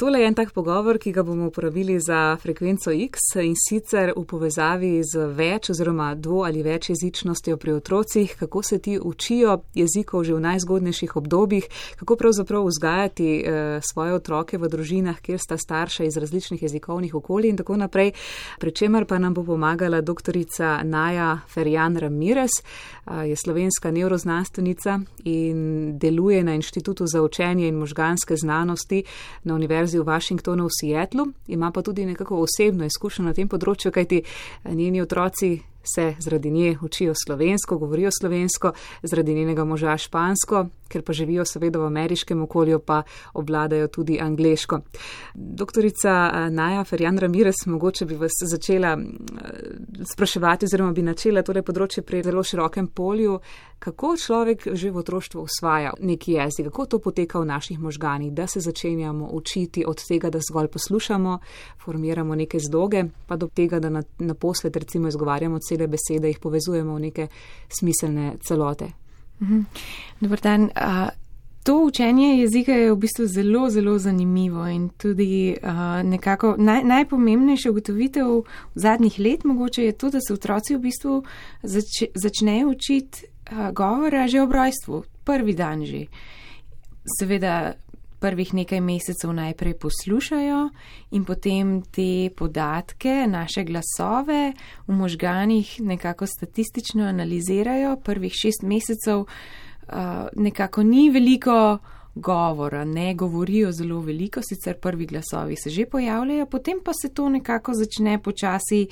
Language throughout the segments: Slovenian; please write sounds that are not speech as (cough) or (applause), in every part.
Tole je en tak pogovor, ki ga bomo uporabili za frekvenco X in sicer v povezavi z več oziroma dvo ali več jezičnostjo pri otrocih, kako se ti učijo jezikov že v najzgodnejših obdobjih, kako pravzaprav vzgajati eh, svoje otroke v družinah, kjer sta starša iz različnih jezikovnih okolij in tako naprej. Pričemer pa nam bo pomagala doktorica Naja Ferjan Ramirez, eh, je slovenska neuroznanstvenica in deluje na Inštitutu za učenje in možganske znanosti na Univerzi v Washingtonu v Seattlu. Ima pa tudi nekako osebno izkušnjo na tem področju, kajti njeni otroci se zaradi nje učijo slovensko, govorijo slovensko, zaradi njenega moža špansko, ker pa živijo seveda v ameriškem okolju, pa obvladajo tudi angliško. Doktorica eh, Naja Ferjan Ramirez, mogoče bi vas začela eh, spraševati oziroma bi načela tole področje pri zelo širokem polju, kako človek že v otroštvu usvaja neki jezik, kako to poteka v naših možganih, da se začenjamo učiti od tega, da zgolj poslušamo, formiramo neke zdoge, pa do tega, da naposled recimo izgovarjamo cele besede, jih povezujemo v neke smiselne celote. Mhm. Dobro dan. To učenje jezika je v bistvu zelo, zelo zanimivo in tudi uh, nekako naj, najpomembnejša ugotovitev zadnjih let mogoče je to, da se otroci v bistvu zač, začnejo učiti uh, govora že ob rojstvu, prvi dan že. Seveda prvih nekaj mesecev najprej poslušajo in potem te podatke, naše glasove v možganih nekako statistično analizirajo. Prvih šest mesecev uh, nekako ni veliko govora, ne govorijo zelo veliko, sicer prvi glasovi se že pojavljajo, potem pa se to nekako začne počasi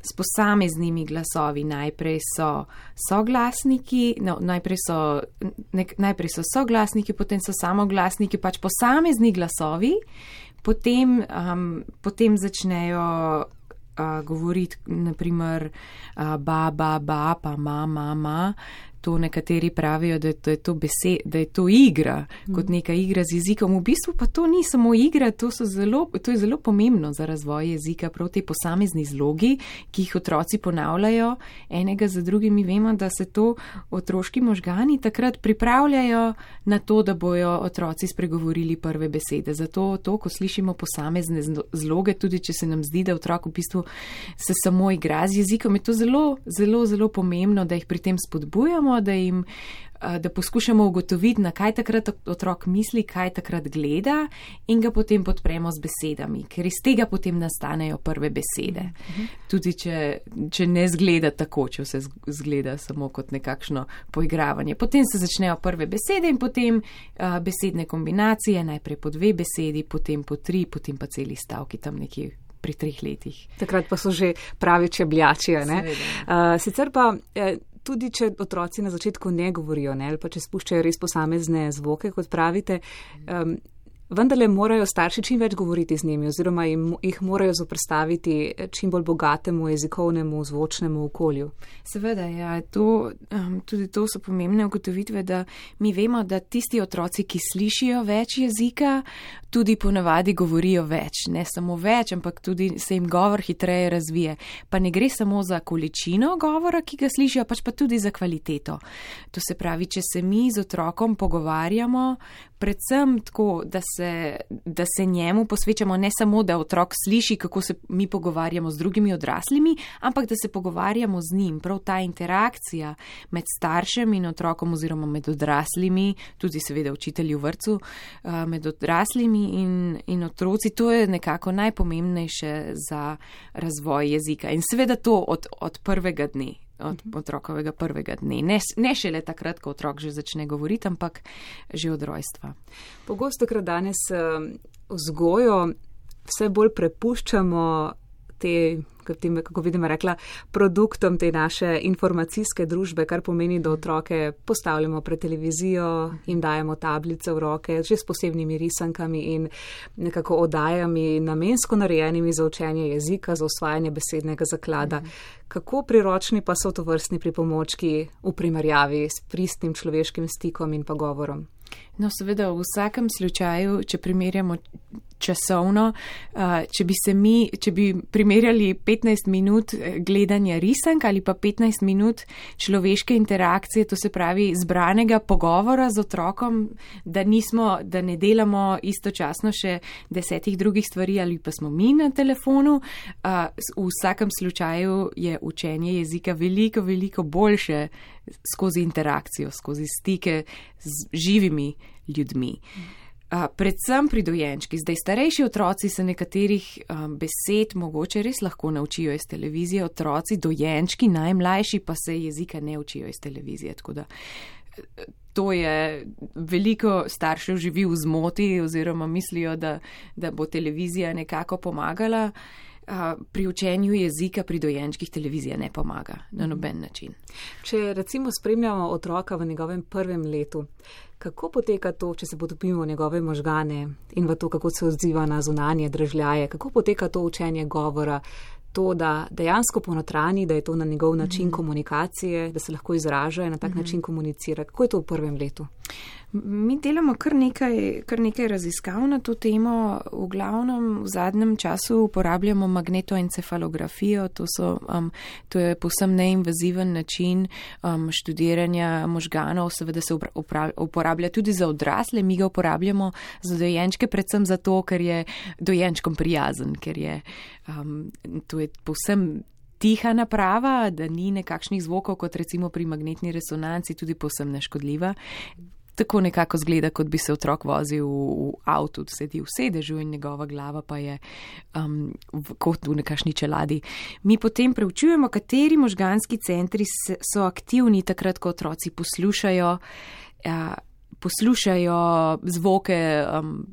s posameznimi glasovi. Najprej so soglasniki, no, najprej, so, nek, najprej so soglasniki, potem so samoglasniki, pač posamezni glasovi, potem, um, potem začnejo uh, govoriti, naprimer, uh, ba, ba, ba, pa ma, ma, ma to nekateri pravijo, da, da, je, to besed, da je to igra, mm. kot neka igra z jezikom. V bistvu pa to ni samo igra, to, zelo, to je zelo pomembno za razvoj jezika, prav te posamezni zlogi, ki jih otroci ponavljajo enega za drugim. Mi vemo, da se to otroški možgani takrat pripravljajo na to, da bojo otroci spregovorili prve besede. Zato to, ko slišimo posamezne zloge, tudi če se nam zdi, da otrok v bistvu se samo igra z jezikom, je to zelo, zelo, zelo pomembno, da jih pri tem spodbujamo poskušamo, da jim, da poskušamo ugotoviti, na kaj takrat otrok misli, kaj takrat gleda in ga potem podpremo z besedami, ker iz tega potem nastanejo prve besede. Mhm. Tudi če, če ne zgleda tako, če vse zgleda samo kot nekakšno poigravanje. Potem se začnejo prve besede in potem uh, besedne kombinacije, najprej po dve besedi, potem po tri, potem pa celi stavki tam nekje. Pri treh letih. Takrat pa so že pravi čebljači. Uh, sicer pa eh, tudi če otroci na začetku ne govorijo, ne, ali pa če spuščajo res posamezne zvoke, kot pravite, um, vendarle morajo starši čim več govoriti z njimi oziroma jih morajo zoprstaviti čim bolj bogatemu jezikovnemu, zvočnemu okolju. Seveda, ja, to, um, tudi to so pomembne ugotovitve, da mi vemo, da tisti otroci, ki slišijo več jezika, tudi ponavadi govorijo več, ne samo več, ampak tudi se jim govor hitreje razvije. Pa ne gre samo za količino govora, ki ga slišijo, pač pa tudi za kvaliteto. To se pravi, če se mi z otrokom pogovarjamo, predvsem tako, da se, da se njemu posvečamo ne samo, da otrok sliši, kako se mi pogovarjamo z drugimi odraslimi, ampak da se pogovarjamo z njim. Prav ta interakcija med staršem in otrokom oziroma med odraslimi, tudi seveda učitelji v vrtu, eh, med odraslimi in, in otroci, to je nekako najpomembnejše za razvoj jezika. In seveda to od, od prvega dne, od mhm. otrokovega prvega dne. Ne, ne šele takrat, ko otrok že začne govoriti, ampak že od rojstva. Pogosto, ker danes vzgojo vse bolj prepuščamo te, kako vidim, rekla, produktom te naše informacijske družbe, kar pomeni, da otroke postavljamo pred televizijo in dajemo tablice v roke, že s posebnimi risankami in nekako odajami namensko narejenimi za učenje jezika, za osvajanje besednega zaklada. Kako priročni pa so to vrstni pripomočki v primerjavi s pristnim človeškim stikom in pa govorom? No, seveda, v vsakem slučaju, če primerjamo časovno. Če bi se mi, če bi primerjali 15 minut eh, gledanja risank ali pa 15 minut človeške interakcije, to se pravi zbranega pogovora z otrokom, da nismo, da ne delamo istočasno še desetih drugih stvari ali pa smo mi na telefonu, v vsakem slučaju je učenje jezika veliko, veliko boljše skozi interakcijo, skozi stike z živimi ljudmi. Uh, predvsem pri dojenčki. Zdaj, starejši otroci se nekaterih um, besed mogoče res lahko naučijo iz televizije, otroci, dojenčki, najmlajši pa se jezika ne učijo iz televizije. Da, to je veliko staršev živi v zmoti oziroma mislijo, da, da bo televizija nekako pomagala. Uh, pri učenju jezika pri dojenčkih televizija ne pomaga na noben način. Če recimo spremljamo otroka v njegovem prvem letu, kako poteka to, če se potopimo v njegove možgane in v to, kako se odziva na zunanje držljaje, kako poteka to učenje govora, to, da dejansko ponotrani, da je to na njegov način mm -hmm. komunikacije, da se lahko izraža in na tak mm -hmm. način komunicira. Kako je to v prvem letu? Mi delamo kar nekaj, kar nekaj raziskav na to temo. V glavnem v zadnjem času uporabljamo magnetoencefalografijo. To, so, um, to je posem neinvaziven način um, študiranja možganov. Seveda se uporablja tudi za odrasle. Mi ga uporabljamo za dojenčke, predvsem zato, ker je dojenčkom prijazen, ker je um, to je posem. Tiha naprava, da ni nekakšnih zvokov, kot recimo pri magnetni resonanci, tudi posebno neškodljiva tako nekako zgleda, kot bi se otrok vozil v, v avtu, sedi v sedežu in njegova glava pa je um, kot v nekašni čeladi. Mi potem preučujemo, kateri možganski centri so aktivni takrat, ko otroci poslušajo, uh, poslušajo zvoke. Um,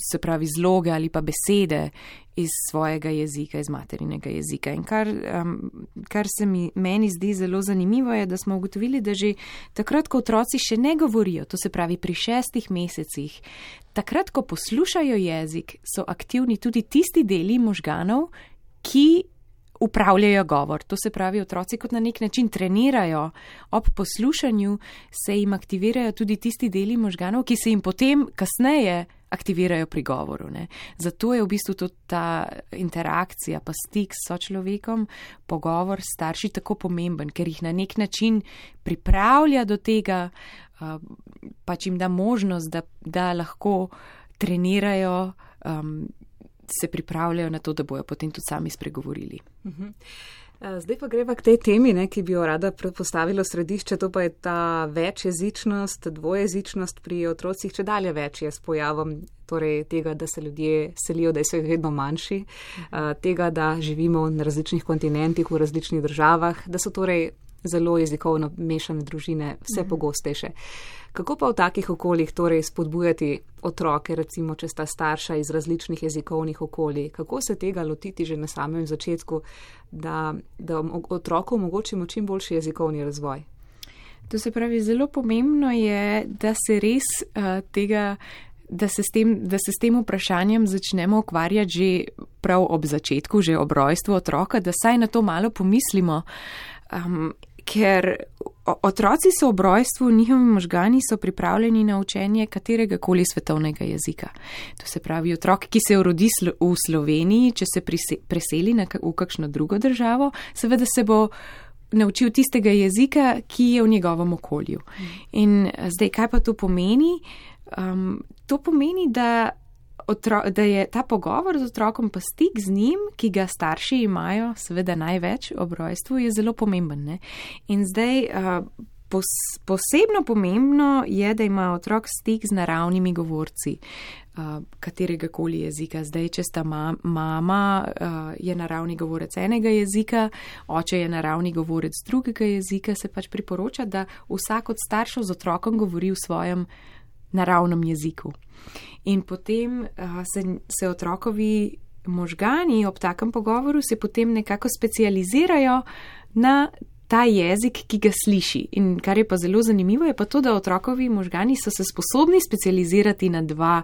se pravi zloge ali pa besede iz svojega jezika, iz materinega jezika. In kar, um, kar se mi meni zdi zelo zanimivo, je, da smo ugotovili, da že takrat, ko otroci še ne govorijo, to se pravi pri šestih mesecih, takrat, ko poslušajo jezik, so aktivni tudi tisti deli možganov, ki upravljajo govor. To se pravi, otroci kot na nek način trenirajo ob poslušanju, se jim aktivirajo tudi tisti deli možganov, ki se jim potem kasneje aktivirajo pri govoru. Ne. Zato je v bistvu tudi ta interakcija, pa stik s sočlovekom, pogovor s starši tako pomemben, ker jih na nek način pripravlja do tega, pač jim da možnost, da, da lahko trenirajo. Um, Se pripravljajo na to, da bojo potem tudi sami spregovorili. Uh mhm. -huh. Eh, zdaj pa greva k tej temi, ne, ki bi jo rada postavila v središče, to pa je ta večjezičnost, dvojezičnost pri otrocih, če dalje več je s pojavom torej tega, da se ljudje selijo, da so vedno manjši, eh, tega, da živimo na različnih kontinentih, v različnih državah, da so torej zelo jezikovno mešane družine vse mhm. pogostejše. Kako pa v takih okoljih torej spodbujati otroke, recimo, če sta starša iz različnih jezikovnih okolij? Kako se tega lotiti že na samem začetku, da, da otroku omogočimo čim boljši jezikovni razvoj? To se pravi, zelo pomembno je, da se res uh, tega. Da se, tem, da se s tem vprašanjem začnemo ukvarjati že prav ob začetku, že ob rojstvu otroka, da saj na to malo pomislimo. Um, ker otroci so ob rojstvu, njihovi možgani so pripravljeni na učenje katerega koli svetovnega jezika. To se pravi, otrok, ki se rodi v Sloveniji, če se preseli v kakšno drugo državo, seveda se bo naučil tistega jezika, ki je v njegovem okolju. In zdaj, kaj pa to pomeni? Um, to pomeni, da otro, da je ta pogovor z otrokom, pa stik z njim, ki ga starši imajo, seveda največ ob rojstvu, je zelo pomemben. Ne? In zdaj. Uh, Pos, posebno pomembno je, da ima otrok stik z naravnimi govorci uh, katerega koli jezika. Zdaj, če sta ma, mama uh, je naravni govorec enega jezika, oče je naravni govorec drugega jezika, se pač priporoča, da vsak od staršev z otrokom govori v svojem naravnem jeziku. In potem uh, se, se otrokovi možgani ob takem pogovoru se potem nekako specializirajo na ta jezik, ki ga sliši. In kar je pa zelo zanimivo, je pa to, da otrokovi možgani so se sposobni specializirati na dva,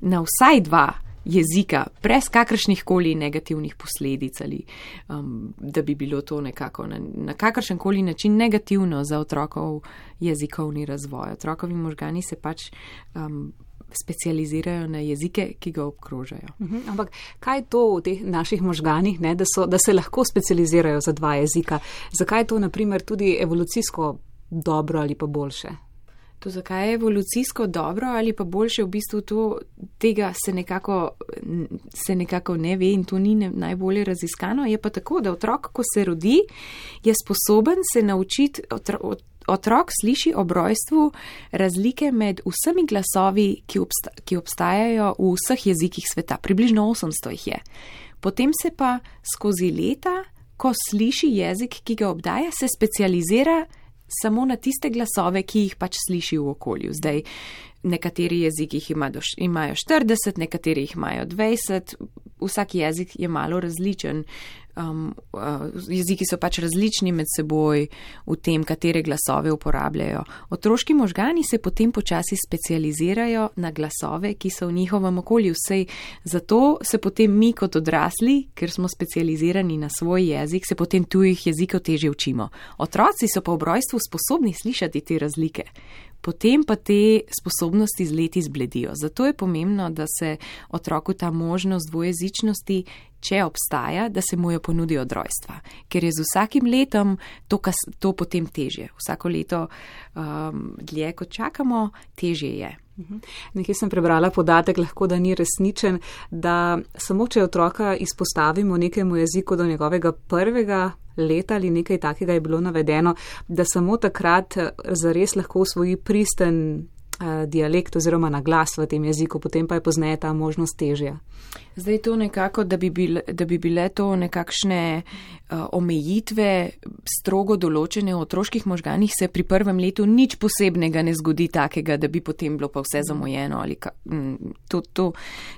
na vsaj dva. Jezika, brez kakršnih koli negativnih posledic, ali um, da bi bilo to nekako na, na kakršen koli način negativno za otrokov jezikovni razvoj. Otrokovi možgani se pač um, specializirajo na jezike, ki ga obkrožajo. Mhm, ampak kaj je to v teh naših možganih, ne, da, so, da se lahko specializirajo za dva jezika? Zakaj je to naprimer tudi evolucijsko dobro ali pa boljše? To, zakaj je evolucijsko dobro ali pa boljše, v bistvu to, tega se nekako, se nekako ne ve in to ni ne, najbolje raziskano. Je pa tako, da otrok, ko se rodi, je sposoben se naučiti. Otro, Otrok sliši ob rojstvu razlike med vsemi glasovi, ki, obsta, ki obstajajo v vseh jezikih sveta. Približno 800 jih je. Potem se pa skozi leta, ko sliši jezik, ki ga obdaja, se specializira samo na tiste glasove, ki jih pač sliši v okolju. Zdaj, nekateri jeziki imajo 40, nekateri jih imajo 20, vsak jezik je malo različen. Um, uh, jeziki so pač različni med seboj v tem, katere glasove uporabljajo. Otroški možgani se potem počasi specializirajo na glasove, ki so v njihovem okolju. Vsej zato se potem mi kot odrasli, ker smo specializirani na svoj jezik, se potem tujih jezikov teže učimo. Otroci so pa v rojstvu sposobni slišati te razlike potem pa te sposobnosti z leti zbledijo. Zato je pomembno, da se otroku ta možnost dvojezičnosti, če obstaja, da se mu jo ponudi od rojstva, ker je z vsakim letom to, kas, to potem težje. Vsako leto um, dlje, kot čakamo, težje je. Mhm. Nekaj sem prebrala podatek, lahko da ni resničen, da samo če otroka izpostavimo nekemu jeziku do njegovega prvega leta ali nekaj takega je bilo navedeno, da samo takrat eh, zares lahko usvoji pristen dialekt oziroma na glas v tem jeziku, potem pa je pozneje ta možnost težja. Zdaj to nekako, da bi, bile, da bi bile to nekakšne uh, omejitve strogo določene v otroških možganih, se pri prvem letu nič posebnega ne zgodi takega, da bi potem bilo pa vse zamujeno. Ka, m, to, to,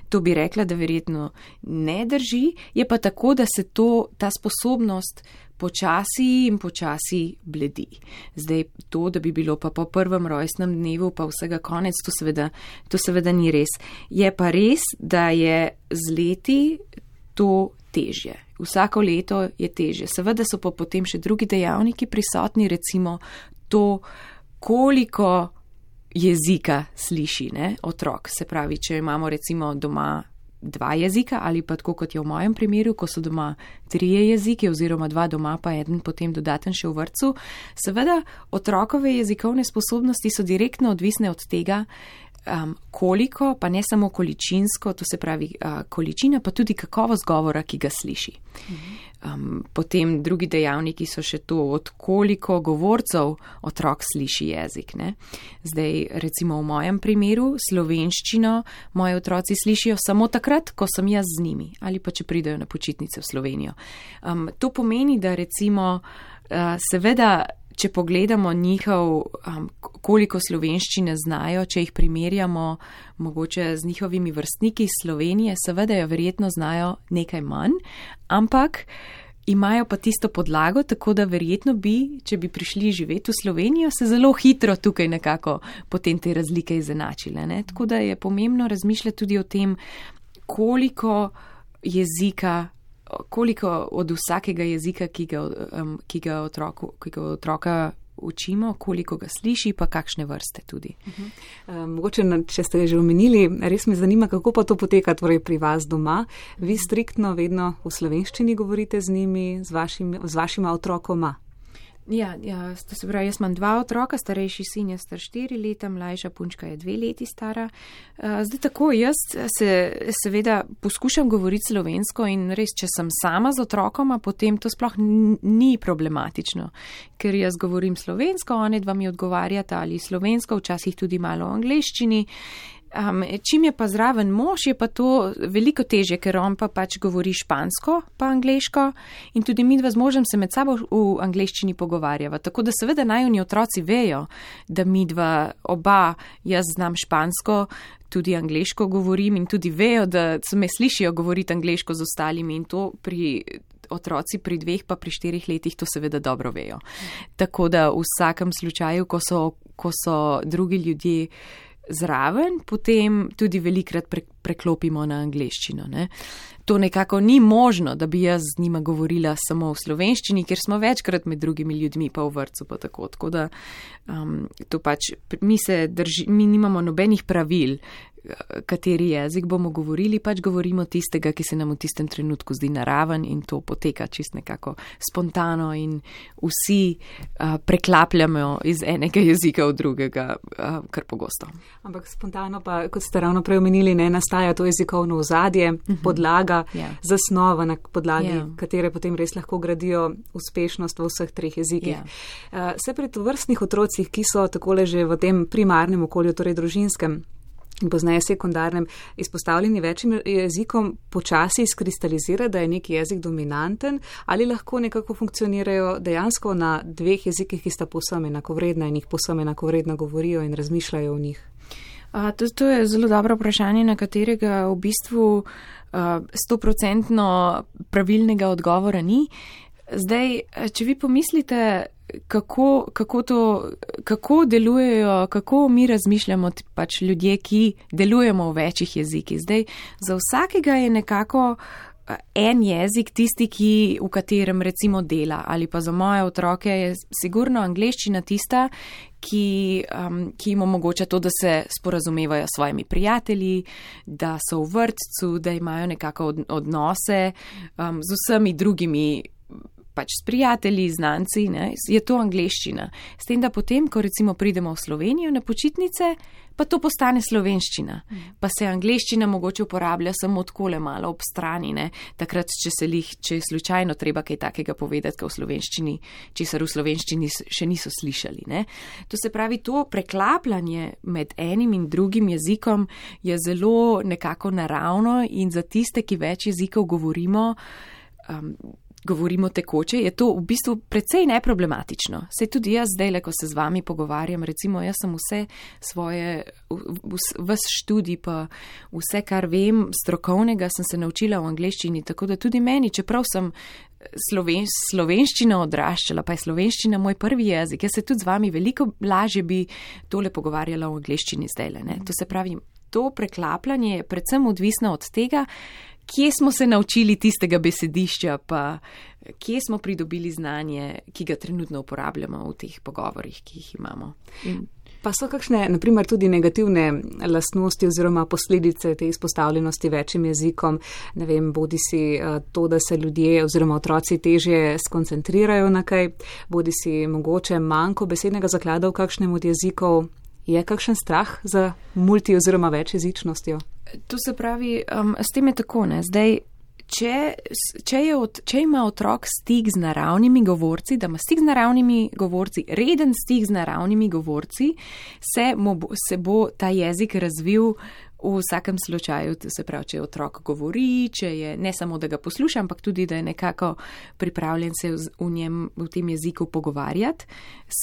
to bi rekla, da verjetno ne drži. Je pa tako, da se to, ta sposobnost počasi in počasi bledi. Zdaj to, da bi bilo pa po prvem rojstnem dnevu pa vsega konec, to seveda, to seveda ni res. Je pa res, da je z leti to težje. Vsako leto je težje. Seveda so pa potem še drugi dejavniki prisotni, recimo to, koliko jezika sliši ne, otrok. Se pravi, če imamo recimo doma dva jezika ali pa tako kot je v mojem primeru, ko so doma trije jeziki oziroma dva doma pa eden potem dodaten še v vrtu. Seveda otrokove jezikovne sposobnosti so direktno odvisne od tega, um, koliko, pa ne samo količinsko, to se pravi uh, količina, pa tudi kakovost govora, ki ga sliši. Um, potem drugi dejavniki so še to, od koliko govorcev otrok sliši jezik. Ne? Zdaj, recimo v mojem primeru, slovenščino moji otroci slišijo samo takrat, ko sem jaz z njimi ali pa če pridejo na počitnice v Slovenijo. Um, to pomeni, da recimo uh, seveda če pogledamo njihov, um, koliko slovenščine znajo, če jih primerjamo mogoče z njihovimi vrstniki iz Slovenije, seveda jo verjetno znajo nekaj manj, ampak imajo pa tisto podlago, tako da verjetno bi, če bi prišli živeti v Slovenijo, se zelo hitro tukaj nekako potem te razlike izenačile. Ne? Tako da je pomembno razmišljati tudi o tem, koliko jezika koliko od vsakega jezika, ki ga, um, ki ga, otroku, ki ga otroka učimo, koliko ga sliši, pa kakšne vrste tudi. Uh -huh. um, mogoče, če ste že omenili, res me zanima, kako pa to poteka torej pri vas doma. Vi striktno vedno v slovenščini govorite z njimi, z, vašim, z vašima otrokoma. Ja, ja, to se pravi, jaz imam dva otroka, starejši sin je star štiri leta, mlajša punčka je dve leti stara. Eh, zdaj tako, jaz se seveda poskušam govoriti slovensko in res, če sem sama z otrokoma, potem to sploh ni problematično, ker jaz govorim slovensko, one dva mi odgovarjata ali slovensko, včasih tudi malo v angleščini. Um, čim je pa zraven mož, je pa to veliko teže, ker on pa pač govori špansko, pa angliško in tudi mi dva z možem se med sabo v angliščini pogovarjava. Tako da seveda najunji otroci vejo, da mi dva oba, jaz znam špansko, tudi angliško govorim in tudi vejo, da se me slišijo govoriti angliško z ostalimi in to pri. Otroci pri dveh, pa pri štirih letih to seveda dobro vejo. Tako da v vsakem slučaju, ko so, ko so drugi ljudje zraven, potem tudi velikrat pre, preklopimo na angliščino. Ne. To nekako ni možno, da bi jaz z njima govorila samo v slovenščini, ker smo večkrat med drugimi ljudmi pa v vrtu pa tako. Tako da um, to pač mi se drži, mi nimamo nobenih pravil, kateri jezik bomo govorili, pač govorimo tistega, ki se nam v tistem trenutku zdi naraven in to poteka čist nekako spontano in vsi uh, preklapljamo iz enega jezika v drugega, uh, kar pogosto. Ampak spontano pa, kot ste ravno prej omenili, ne nastaja to jezikovno ozadje, uh mhm. -huh. podlaga, yeah. Ja. zasnova, na podlagi yeah. Ja. katere potem res lahko gradijo uspešnost v vseh treh jezikih. Yeah. Ja. Uh, se pri tovrstnih otrocih, ki so takole že v tem primarnem okolju, torej družinskem, in poznaje sekundarnem izpostavljeni večjim jezikom, počasi izkristalizira, da je neki jezik dominanten ali lahko nekako funkcionirajo dejansko na dveh jezikih, ki sta posame enakovredna in jih posame enakovredno govorijo in razmišljajo o njih. A, to, to je zelo dobro vprašanje, na katerega v bistvu stoprocentno pravilnega odgovora ni. Zdaj, če vi pomislite, kako, kako, to, kako delujejo, kako mi razmišljamo, pač ljudje, ki delujemo v večjih jezikih. Zdaj, za vsakega je nekako en jezik tisti, ki, v katerem recimo dela, ali pa za moje otroke je sigurno angliščina tista, ki, um, ki jim omogoča to, da se sporazumevajo s svojimi prijatelji, da so v vrtcu, da imajo nekako odnose um, z vsemi drugimi pač s prijatelji, znanci, ne, je to angliščina. S tem, da potem, ko recimo pridemo v Slovenijo na počitnice, pa to postane slovenščina. Pa se angliščina mogoče uporablja samo odkole malo ob strani, ne, takrat, če se jih, če je slučajno treba kaj takega povedati, kot v slovenščini, česar v slovenščini še niso slišali. Ne. To se pravi, to preklapljanje med enim in drugim jezikom je zelo nekako naravno in za tiste, ki več jezikov govorimo, um, govorimo tekoče, je to v bistvu precej neproblematično. Se tudi jaz zdaj, le ko se z vami pogovarjam, recimo jaz sem vse svoje, vse študij pa vse, kar vem strokovnega, sem se naučila v angleščini, tako da tudi meni, čeprav sem sloven, slovenščina odraščala, pa je slovenščina moj prvi jezik, jaz se tudi z vami veliko lažje bi tole pogovarjala v angleščini zdaj. Le, to se pravi, to preklapljanje je predvsem odvisno od tega, kje smo se naučili tistega besedišča, pa kje smo pridobili znanje, ki ga trenutno uporabljamo v teh pogovorih, ki jih imamo. In Pa so kakšne, naprimer, tudi negativne lastnosti oziroma posledice te izpostavljenosti večjim jezikom, ne vem, bodi si eh, to, da se ljudje oziroma otroci težje skoncentrirajo na kaj, bodi si mogoče manjko besednega zaklada v kakšnem od jezikov. Je kakšen strah za multi oziroma večjezičnostjo? To se pravi, um, s tem je tako, ne? Zdaj, če, če, od, če ima otrok stik z naravnimi govorci, da ima stik z naravnimi govorci, reden stik z naravnimi govorci, se, mo, se bo ta jezik razvil v vsakem slučaju, se pravi, če otrok govori, če je ne samo, da ga posluša, ampak tudi, da je nekako pripravljen se v, njem, v tem jeziku pogovarjati,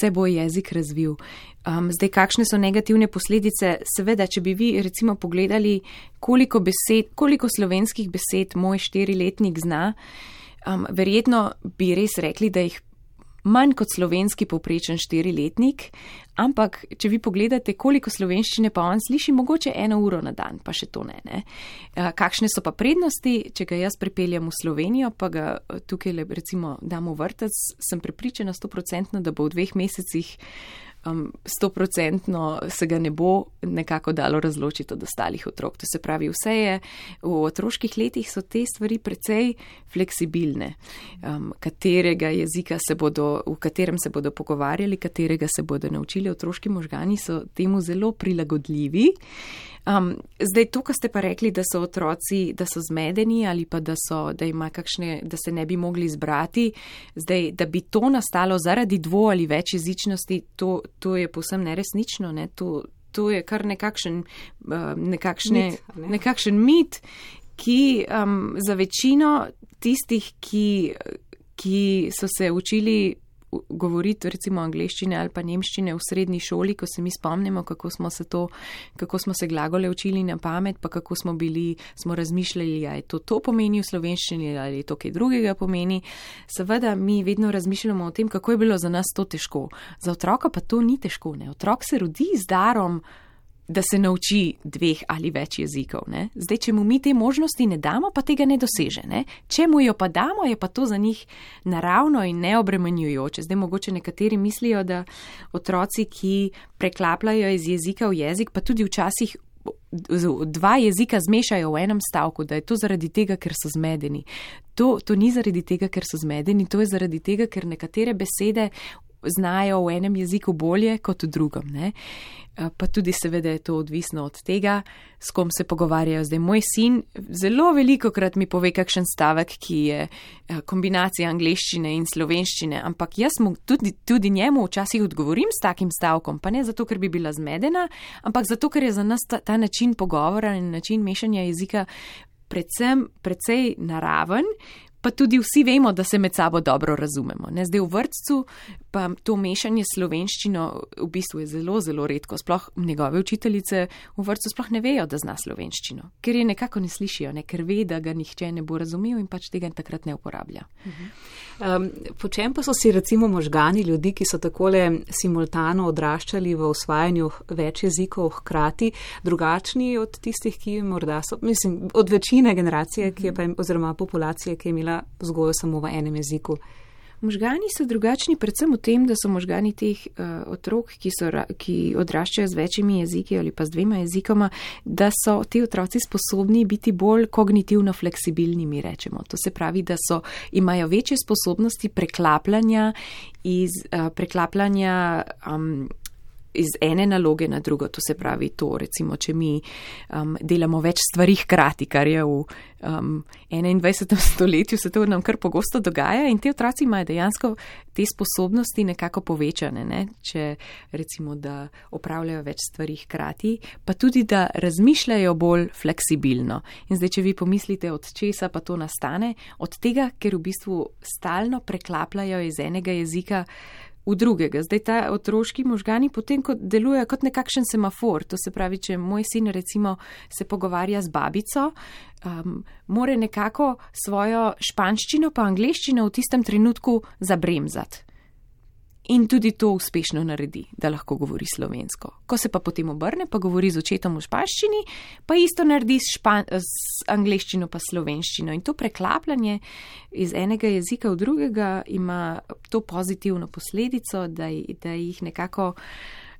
se bo jezik razvil. Um, zdaj, kakšne so negativne posledice? Seveda, če bi vi recimo pogledali, koliko, besed, koliko slovenskih besed moj štiriletnik zna, um, verjetno bi res rekli, da jih manj kot slovenski povprečen štiriletnik, ampak če vi pogledate, koliko slovenščine pa on sliši, mogoče eno uro na dan, pa še to ne. ne. Kakšne so pa prednosti, če ga jaz pripeljem v Slovenijo, pa ga tukaj le recimo dam v vrtec, sem prepričana 100%, da bo v dveh mesecih stoprocentno um, se ga ne bo nekako dalo razločiti od ostalih otrok. To se pravi, vse je v otroških letih so te stvari precej fleksibilne, um, katerega jezika se bodo, v katerem se bodo pogovarjali, katerega se bodo naučili otroški možgani, so temu zelo prilagodljivi. Um, zdaj, to, kar ste pa rekli, da so otroci, da so zmedeni ali pa da, so, da, kakšne, da se ne bi mogli izbrati, zdaj, da bi to nastalo zaradi dvo ali več jezičnosti, to, to je posem neresnično. Ne? To, to je kar nekakšen, nekakšne, mit, ne? nekakšen mit, ki um, za večino tistih, ki, ki so se učili govoriti recimo angliščine ali pa nemščine v srednji šoli, ko se mi spomnimo, kako smo se to, kako smo se glagole učili na pamet, pa kako smo bili, smo razmišljali, ali to to pomeni v slovenščini ali to kaj drugega pomeni. Seveda mi vedno razmišljamo o tem, kako je bilo za nas to težko. Za otroka pa to ni težko. Ne? Otrok se rodi z darom da se nauči dveh ali več jezikov. Ne? Zdaj, če mu mi te možnosti ne damo, pa tega ne doseže. Ne? Če mu jo pa damo, je pa to za njih naravno in neobremenjujoče. Zdaj, mogoče nekateri mislijo, da otroci, ki preklapljajo iz jezika v jezik, pa tudi včasih dva jezika zmešajo v enem stavku, da je to zaradi tega, ker so zmedeni. To, to ni zaradi tega, ker so zmedeni, to je zaradi tega, ker nekatere besede znajo v enem jeziku bolje kot v drugem. Ne? Pa tudi seveda je to odvisno od tega, s kom se pogovarjajo. Zdaj moj sin zelo veliko krat mi pove kakšen stavek, ki je kombinacija angleščine in slovenščine, ampak jaz mu tudi, tudi njemu včasih odgovorim s takim stavkom, pa ne zato, ker bi bila zmedena, ampak zato, ker je za nas ta, ta način pogovora in način mešanja jezika predvsem precej naraven pa tudi vsi vemo, da se med sabo dobro razumemo. Ne? Zdaj v vrtcu pa to mešanje slovenščino v bistvu je zelo, zelo redko. Sploh njegove učiteljice v vrtcu sploh ne vejo, da zna slovenščino, ker je nekako ne slišijo, ne? ker ve, da ga nihče ne bo razumel in pač tega takrat ne uporablja. Um, po čem pa so si recimo možgani ljudi, ki so takole simultano odraščali v osvajanju več jezikov hkrati, drugačni od tistih, ki morda so, mislim, od večine generacije, ki je pa, oziroma populacije, ki je imela vzgojo samo v enem jeziku. Možgani so drugačni predvsem v tem, da so možgani teh uh, otrok, ki, so, ki odraščajo z večjimi jeziki ali pa z dvema jezikoma, da so ti otroci sposobni biti bolj kognitivno fleksibilni, mi rečemo. To se pravi, da so, imajo večje sposobnosti preklapljanja, iz, uh, preklapljanja um, iz ene naloge na drugo. To se pravi, to recimo, če mi um, delamo več stvari hkrati, kar je v um, 21. (laughs) stoletju, se to nam kar pogosto dogaja in te otroci imajo dejansko te sposobnosti nekako povečane, ne? če recimo, da opravljajo več stvari hkrati, pa tudi, da razmišljajo bolj fleksibilno. In zdaj, če vi pomislite, od česa pa to nastane, od tega, ker v bistvu stalno preklapljajo iz enega jezika v drugega. Zdaj ta otroški možgani potem kot delujejo kot nekakšen semafor. To se pravi, če moj sin recimo se pogovarja z babico, um, more nekako svojo španščino pa angliščino v tistem trenutku zabremzati in tudi to uspešno naredi, da lahko govori slovensko. Ko se pa potem obrne, pa govori z očetom v španščini, pa isto naredi s, špan, s angliščino pa slovenščino. In to preklapljanje iz enega jezika v drugega ima to pozitivno posledico, da, da jih nekako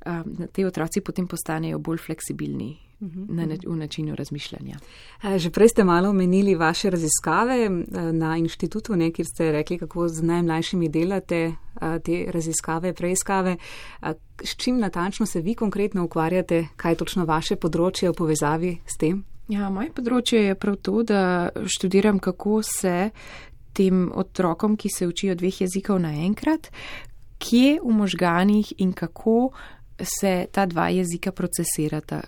um, te otroci potem postanejo bolj fleksibilni na, v načinu razmišljanja. Že prej ste malo omenili vaše raziskave na inštitutu, ne, kjer ste rekli, kako z najmlajšimi delate te raziskave, preiskave. S čim natančno se vi konkretno ukvarjate, kaj je točno vaše področje v povezavi s tem? Ja, moje področje je prav to, da študiram, kako se tem otrokom, ki se učijo dveh jezikov naenkrat, kje v možganih in kako se ta dva jezika procesirata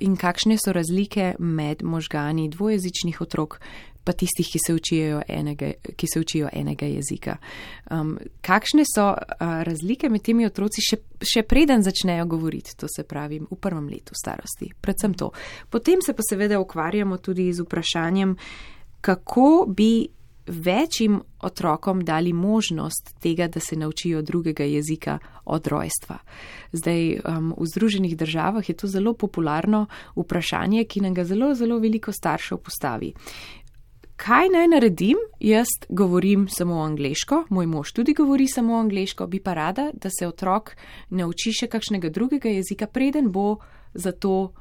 in kakšne so razlike med možgani dvojezičnih otrok pa tistih, ki se učijo enega, ki se učijo enega jezika. Um, kakšne so uh, razlike med temi otroci še, še preden začnejo govoriti, to se pravi v prvem letu starosti, predvsem to. Potem se pa seveda ukvarjamo tudi z vprašanjem, kako bi večjim otrokom dali možnost tega, da se naučijo drugega jezika od rojstva. Zdaj, um, v Združenih državah je to zelo popularno vprašanje, ki nam ga zelo, zelo veliko staršev postavi. Kaj naj naredim? Jaz govorim samo angliško, moj mož tudi govori samo angliško, bi pa rada, da se otrok nauči še kakšnega drugega jezika, preden bo za to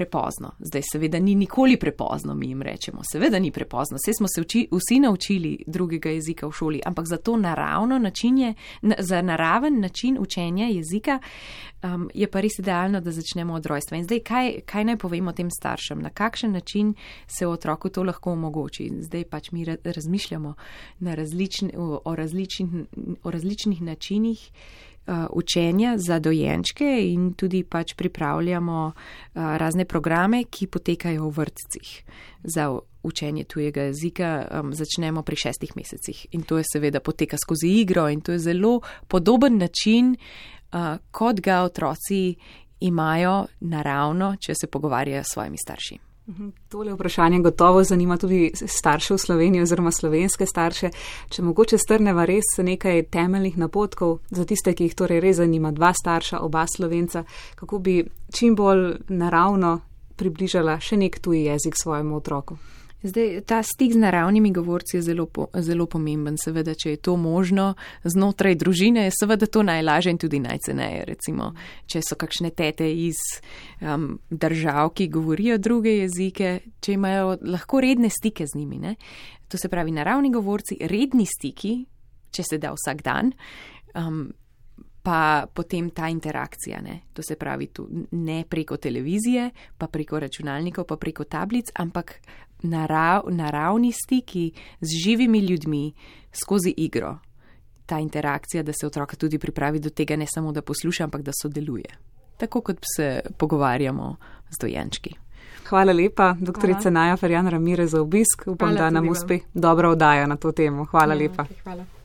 prepozno. Zdaj, seveda, ni nikoli prepozno, mi jim rečemo. Seveda ni prepozno, vse smo se uči, vsi naučili drugega jezika v šoli, ampak za to naravno načinje, na, za naraven način učenja jezika um, je pa res idealno, da začnemo od rojstva. In zdaj, kaj, kaj naj povemo tem staršem, na kakšen način se otroku to lahko omogoči. Zdaj pač mi razmišljamo različni, o, o, različnih, o različnih načinih. Uh, učenja za dojenčke in tudi pač pripravljamo uh, razne programe, ki potekajo v vrtcih za učenje tujega jezika. Um, začnemo pri šestih mesecih in to je seveda poteka skozi igro in to je zelo podoben način, uh, kot ga otroci imajo naravno, če se pogovarjajo s svojimi starši. Mhm. Tole vprašanje gotovo zanima tudi starše v Sloveniji oziroma slovenske starše. Če mogoče strneva res nekaj temeljnih napotkov za tiste, ki jih torej res zanima, dva starša, oba slovenca, kako bi čim bolj naravno približala še nek tuji jezik svojemu otroku. Zdaj, ta stik z naravnimi govorci je zelo, po, zelo pomemben. Seveda, če je to možno znotraj družine, je seveda to najlažje in tudi najceneje. Recimo, če so kakšne tete iz um, držav, ki govorijo druge jezike, če imajo lahko redne stike z njimi. Ne? To se pravi, naravni govorci, redni stiki, če se da vsak dan. Um, pa potem ta interakcija. Ne? To se pravi, tu ne preko televizije, pa preko računalnikov, pa preko tablic, ampak narav, naravni stiki z živimi ljudmi skozi igro. Ta interakcija, da se otroka tudi pripravi do tega, ne samo da posluša, ampak da sodeluje. Tako kot se pogovarjamo z dojenčki. Hvala lepa, doktorica Naja Ferjan Ramire, za obisk. Upam, Hvala da nam uspe dobro oddaja na to temo. Hvala ja, lepa. Okay, hvala.